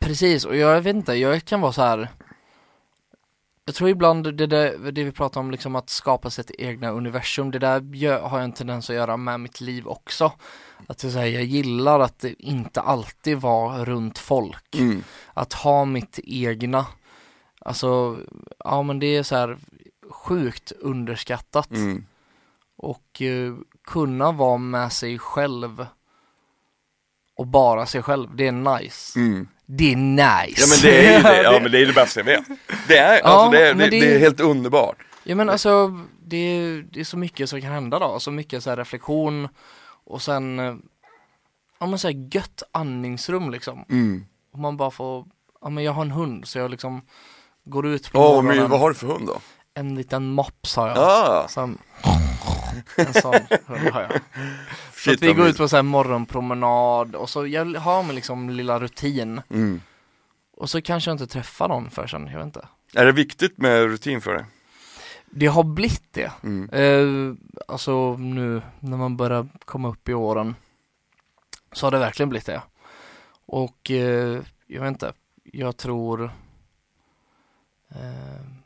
Precis, och jag vet inte, jag kan vara så här. Jag tror ibland det, där, det vi pratar om, liksom att skapa sitt egna universum, det där gör, har jag en tendens att göra med mitt liv också. Att jag, säger, jag gillar att det inte alltid vara runt folk. Mm. Att ha mitt egna, alltså, ja men det är så här sjukt underskattat. Mm. Och eh, kunna vara med sig själv och bara sig själv, det är nice. Mm. Det är nice. Ja men det är ju det, [laughs] ja men det är det bästa jag vet. Det är, Ja, alltså, det är, det, det... det- är helt underbart. Ja men alltså det är, det är så mycket som kan hända då, så mycket så här reflektion och sen eh, Ja men såhär gött andningsrum liksom. Mm. Och man bara får, ja men jag har en hund så jag liksom går ut på Åh, morgonen, men vad har du för hund då? en liten mops har jag. Ah, Sen, en sån har jag. Så shit att vi går ut på så här morgonpromenad och så jag har min liksom lilla rutin. mm. Och så kanske jag inte träffar någon förrän, jag vet inte. Är det viktigt med rutin för dig? Det har blivit det. Mm. Eh, alltså nu när man börjar komma upp i åren så har det verkligen blivit det. Och eh, jag vet inte, jag tror eh,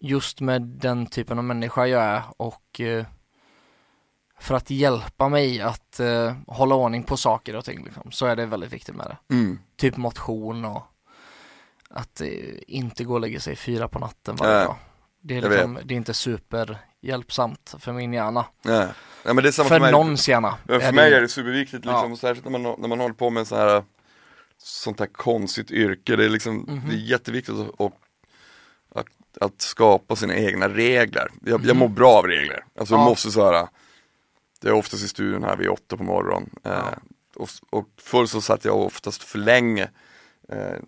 just med den typen av människa jag är och eh, för att hjälpa mig att eh, hålla ordning på saker och ting liksom, så är det väldigt viktigt med det. Mm. Typ motion och att eh, inte gå och lägga sig fyra på natten varje Nej, dag. Det är, liksom, det är inte superhjälpsamt för min hjärna. Nej. Nej, men det är samma För, för mig. någons hjärna. Ja, för är mig det- är det superviktigt liksom, Ja. särskilt när man, när man håller på med så här sånt här konstigt yrke. Det är liksom, Mhm. det är jätteviktigt att, att, att, skapa sina egna regler. Jag, jag Mhm. mår bra av regler. Alltså jag Ja. måste så här, det är oftast i studion här vid åtta på morgonen. Eh, Ja. och, och förr så satt jag oftast för länge, eh,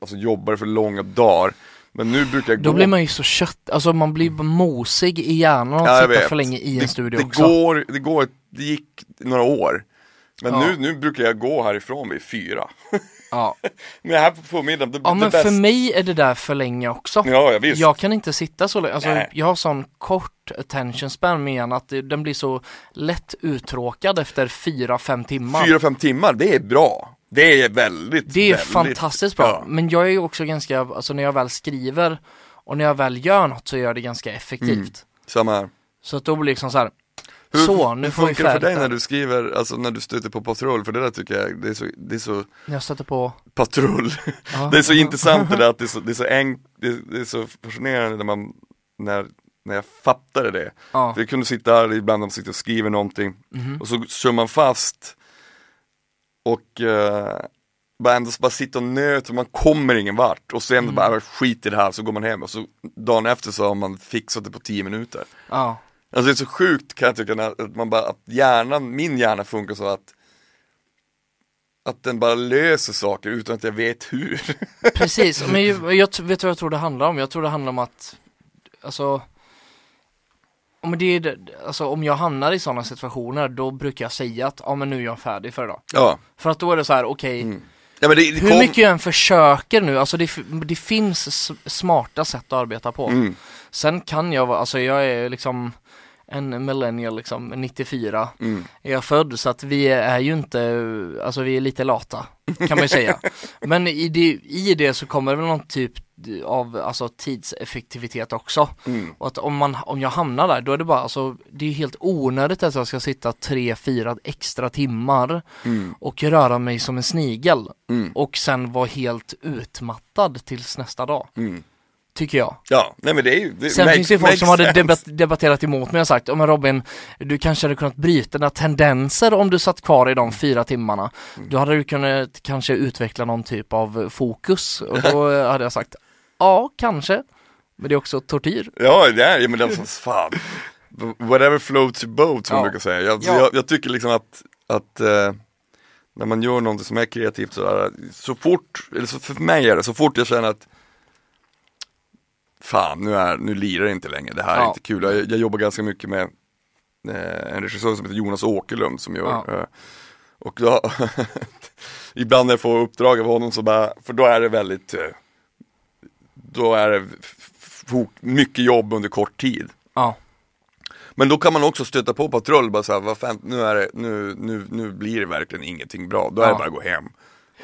alltså jobbade för långa dagar. Men nu brukar jag Då gå blir man ju så kött, alltså man blir mosig i hjärnan att Ja, jag sitta vet. för länge i en det, studio det också. Går, det går, det gick några år. Men Ja. nu, nu brukar jag gå härifrån vid fyra. [laughs] Ja. [laughs] Men här på förmiddagen, det, ja men bästa. för mig är det där för länge också. Ja, ja visst. Jag kan inte sitta så länge, alltså Nej. jag har sån kort attention span med hjärnan att den blir så lätt uttråkad efter fyra, fem timmar. Fyra, fem timmar, det är bra. Det är väldigt, Det är väldigt, fantastiskt bra, Ja. men jag är ju också ganska, alltså när jag väl skriver och när jag väl gör något så gör jag det ganska effektivt. Mm. Samma här. Så att då blir det liksom så här. Hur, så, nu hur får funkar det för dig när du skriver, alltså när du stöter på patrull? För det där tycker jag, det är så, det är så jag stöter på, patrull. ja. [laughs] Det är så intressant det där att det är så, det är så enkelt, det, är- det är så fascinerande när man, när, när jag fattade det. ja. För jag kunde sitta här ibland man sitter och skriver någonting Mhm. och så kör man fast och uh, bara ändå bara sitta och nöta och man kommer ingen vart och sen Mm. bara skit i det här så går man hem och så dagen efter så har man fixat det på 10 minuter. ja. Alltså det är så sjukt kan jag tycka att man bara, att hjärnan, min hjärna funkar så att att den bara löser saker utan att jag vet hur. [laughs] Precis, men jag t- vet vad jag tror det handlar om? Jag tror det handlar om att, alltså om, det är, alltså, om jag hamnar i sådana situationer då brukar jag säga att ja men nu är jag färdig för idag. ja. För att då är det så här, okej, Mm. ja hur kom, mycket jag än försöker nu, alltså det, det finns smarta sätt att arbeta på. mm, Sen kan jag vara, alltså jag är liksom en millennial liksom, 94 mm, är jag född så att vi är ju inte, alltså vi är lite lata kan man ju säga. [laughs] Men i det, i det så kommer det väl någon typ av alltså tidseffektivitet också. mm, Och att om, man, om jag hamnar där då är det bara, alltså det är helt onödigt att jag ska sitta tre, fyra extra timmar mm, och röra mig som en snigel mm, och sen vara helt utmattad tills nästa dag. Tycker jag. Ja, nej men det är ju det Sen makes- finns det folk som hade debat debatterat emot mig och sagt, ja men Robin, du kanske hade kunnat bryta dina tendenser om du satt kvar i de fyra timmarna. Mm. Då hade du kunnat kanske utveckla någon typ av fokus och då [laughs] hade jag sagt, ja kanske. Men det är också tortyr. Ja, det är, men är så fan. Whatever floats your boat som Ja. man brukar säga. Jag, Ja. jag, jag tycker liksom att, att eh, när man gör någonting som är kreativt sådär, så fort, eller så för mig är det, så fort jag känner att Fan, nu, är, nu lirar det inte längre, det här är Ja. inte kul. Jag, jag jobbar ganska mycket med eh, en regissör som heter Jonas Åkerlund som gör Ja. eh, Och då, [laughs] ibland när jag får uppdrag av honom så bara, för då är det väldigt eh, Då är det mycket jobb under kort tid. Ja, Men då kan man också stöta på patrull, bara såhär, vad fan, nu, är det, nu, nu, nu blir det verkligen ingenting bra. Då är Ja. det bara att gå hem.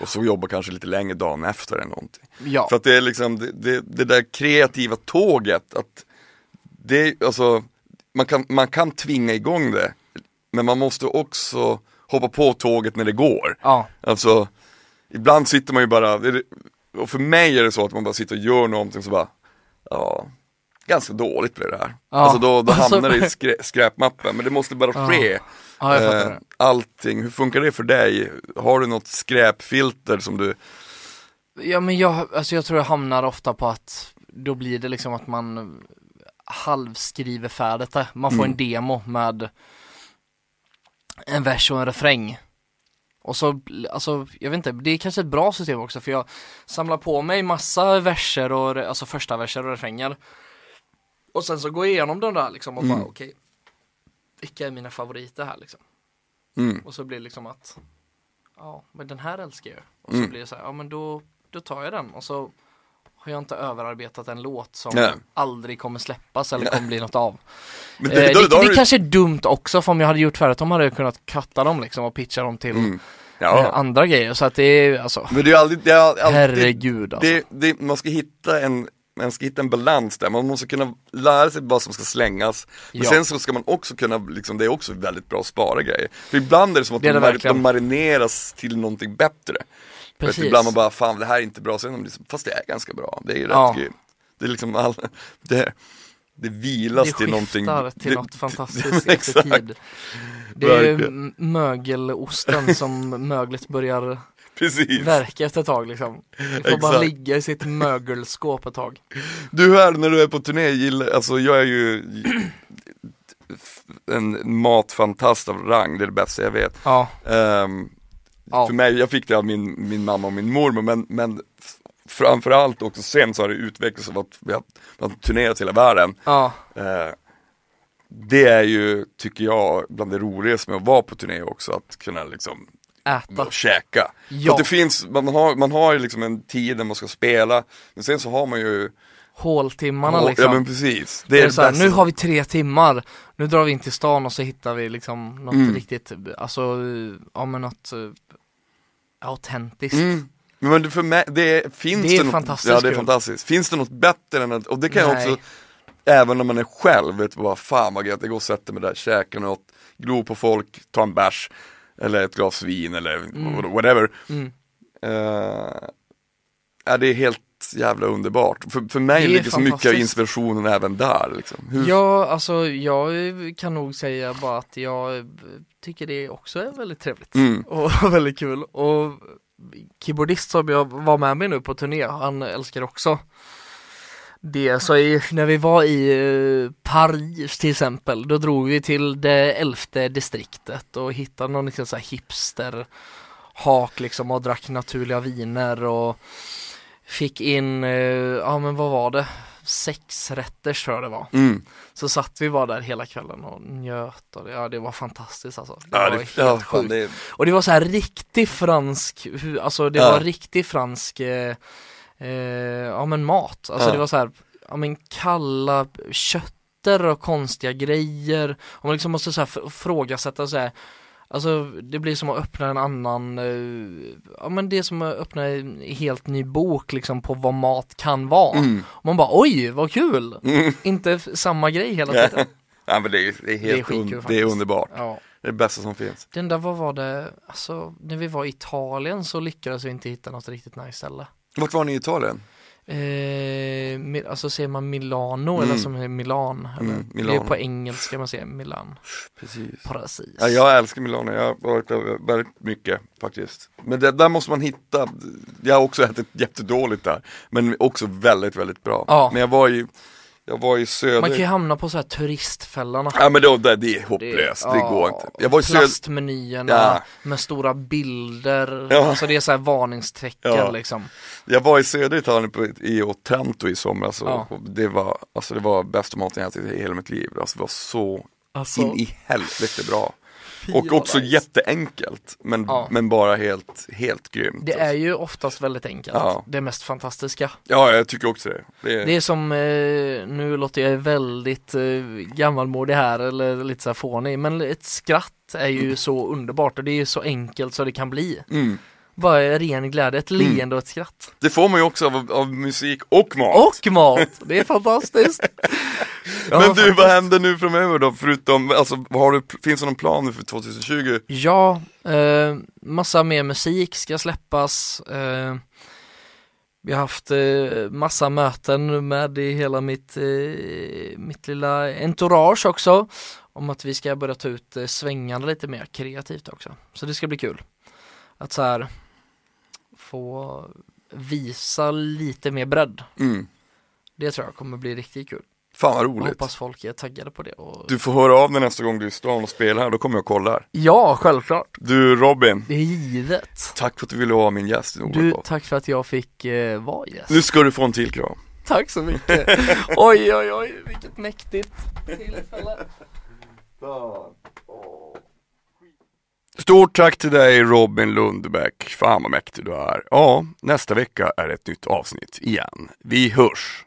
Och så jobba kanske lite längre dagen efter eller någonting. ja, För att det är liksom, det, det, det där kreativa tåget, att det, alltså, man kan, man kan tvinga igång det, men man måste också hoppa på tåget när det går. ja, Alltså, ibland sitter man ju bara, och för mig är det så att man bara sitter och gör någonting så bara, ja, ganska dåligt blir det här. Ja. Alltså då, då [laughs] Alltså- hamnar det i skrä, skräpmappen, men det måste bara ske. ja jag fattar Eh, allting, hur funkar det för dig? Har du något skräpfilter som du, Ja men jag, alltså jag tror jag hamnar ofta på att då blir det liksom att man halvskriver färdigt det. Man får Mm. en demo med en vers och en refräng. Och så, alltså jag vet inte, det är kanske ett bra system också för jag samlar på mig massa verser och, alltså första verser och refränger. Och sen så går jag igenom den där liksom och Mm. bara okej, vilka är mina favoriter här liksom? Mm. Och så blir det liksom att, ja men den här älskar jag. Och så Mm. blir det så här, ja men då, då tar jag den och så har jag inte överarbetat en låt som Nej. aldrig kommer släppas eller kommer bli något av. Men Eh, det, då- då det du- kanske är dumt också för om jag hade gjort färdigt dem hade jag kunnat katta dem liksom och pitcha dem till Mm. eh, Ja, andra grejer så att det är alltså men det är aldrig, det är alltid, Herregud alltså. det, det, man ska hitta en man ska hitta en balans där, man måste kunna lära sig vad som ska slängas Men Ja. sen så ska man också kunna, liksom, det är också väldigt bra att spara grejer För ibland är det som att Det de, det de marineras till någonting bättre För Precis. ibland man bara, fan det här är inte bra, sen det liksom, fast det är ganska bra, det är ju rätt Ja. grymt Det är liksom all, [laughs] det, det vilas det till någonting skiftar till det- något [laughs] fantastiskt efter Exakt. tid. Det är mögelosten som möglet börjar Precis verka efter ett tag liksom. Får bara Exakt. ligga i sitt mögelskåp ett tag. Du här när du är på turné, gillar, alltså jag är ju en matfantast av rang, det är det bästa jag vet Ja, Ehm, Ja. För mig, jag fick det av min, min mamma och min mormor men, men framförallt också sen så har det utvecklats av att vi har, vi har turnerat hela världen ja, Eh, Det är ju, tycker jag, bland det roligaste med att vara på turné också, att kunna liksom äta. käka. För Ja. att det finns, man har, man har ju liksom en tid när man ska spela, men sen så har man ju Håltimmarna liksom. Ja men precis, det Det är är det så här, nu har vi tre timmar, nu drar vi in till stan och så hittar vi liksom något Mm. riktigt, alltså, ja men något uh, autentiskt. Mm. Men det- för mig, det finns Det är något, fantastiskt Ja det är fantastiskt. Finns det något bättre än att, och det kan jag Nej. också, även när man är själv, vet du vad, fan vad gött, jag går och sätter mig där, käkar något, glor på folk, tar en bärs, eller ett glas vin eller Mm. whatever. Mm. Uh, det är helt jävla underbart. För, för mig ligger så mycket av inspirationen även där. Liksom. Hur, Ja, alltså jag kan nog säga bara att jag tycker det också är väldigt trevligt Mm. [laughs] och [laughs] väldigt kul och keyboardist som jag var med mig nu på turné, han älskar också det. Så i, när vi var i eh, Paris till exempel, då drog vi till det elfte distriktet och hittade någon liksom så här hipster hak liksom och drack naturliga viner och fick in, eh, ja men vad var det, sex rätter tror jag det var. Mm. Så satt vi bara där hela kvällen och njöt och det, ja, det var fantastiskt alltså. Det Ja, var det, helt ja, fan, sjukt. det Och det var så här riktig fransk, alltså det Ja. var riktig fransk, eh, eh, ja men mat. Alltså Ja. det var så här, ja men kalla kötter och konstiga grejer. Och man liksom måste så här f- ifrågasätta så här. Alltså det blir som att öppna en annan, eh, ja men det är som att öppna en helt ny bok liksom på vad mat kan vara. mm. Och man bara oj vad kul! Mm. Inte samma grej hela [laughs] tiden. Ja, men det är, det är helt skitkul un, det är underbart. Ja. Det är det bästa som finns. Den där, vad var det, alltså när vi var i Italien så lyckades vi inte hitta något riktigt nice ställe. Vart var ni i Italien? Eh, alltså säger man Milano Mm. eller som är Milan? Eller? Mm, Det är Milano. på engelska man säger Milan. Precis. Precis. Ja, jag älskar Milano, jag har varit där väldigt mycket faktiskt. Men det, där måste man hitta, jag har också ätit jättedåligt där, men också väldigt, väldigt bra. Ja. Men jag var i, jag var i söder, Man kan ju hamna på så här turistfällorna. ja men då, det, det är hopplöst, det, ja, går inte. Jag var i söder, Plastmenyerna Ja. med stora bilder, Ja. alltså det är så här varningstecken Ja. liksom. jag var i södra Italien på, i Otranto i somras och, Ja. och det var, alltså det var bästa maten jag ätit i hela mitt liv. Alltså det var så Alltså, in i helvete bra. Och också nice. jätteenkelt, men, Ja. men bara helt, helt grymt. Det är ju oftast väldigt enkelt, Ja. det mest fantastiska. Ja, jag tycker också det. Det är, Det är som, eh, nu låter jag väldigt eh, gammalmodig här eller lite så här fånig, men ett skratt är ju så underbart och det är ju så enkelt så det kan bli. mm. Bara ren glädje, ett Mm. leende och ett skratt. det får man ju också av, av musik och mat. Och mat! Det är fantastiskt! [laughs] Ja, Men du, faktiskt. vad händer nu framöver då? Förutom, alltså, har du, finns det någon plan nu för 2020? Ja, eh, massa mer musik ska släppas. Eh, vi har haft eh, massa möten med i hela mitt, eh, mitt lilla entourage också. Om att vi ska börja ta ut eh, svängarna lite mer kreativt också. Så det ska bli kul. Att så här få visa lite mer bredd. Mm. Det tror jag kommer bli riktigt kul. Fan vad Jag roligt. hoppas folk är taggade på det. Och... Du får höra av dig nästa gång du är i stan och spelar här, då kommer jag och kollar. Ja, självklart. Du Robin, Det är givet. tack för att du ville vara min gäst Du, tack för att jag fick eh, vara gäst. Nu ska du få en till kram. Tack så mycket. [laughs] oj, oj, oj, vilket mäktigt tillfälle. Stort tack till dig Robin Lundbäck, fan vad mäktig du är. Ja, nästa vecka är ett nytt avsnitt igen. Vi hörs!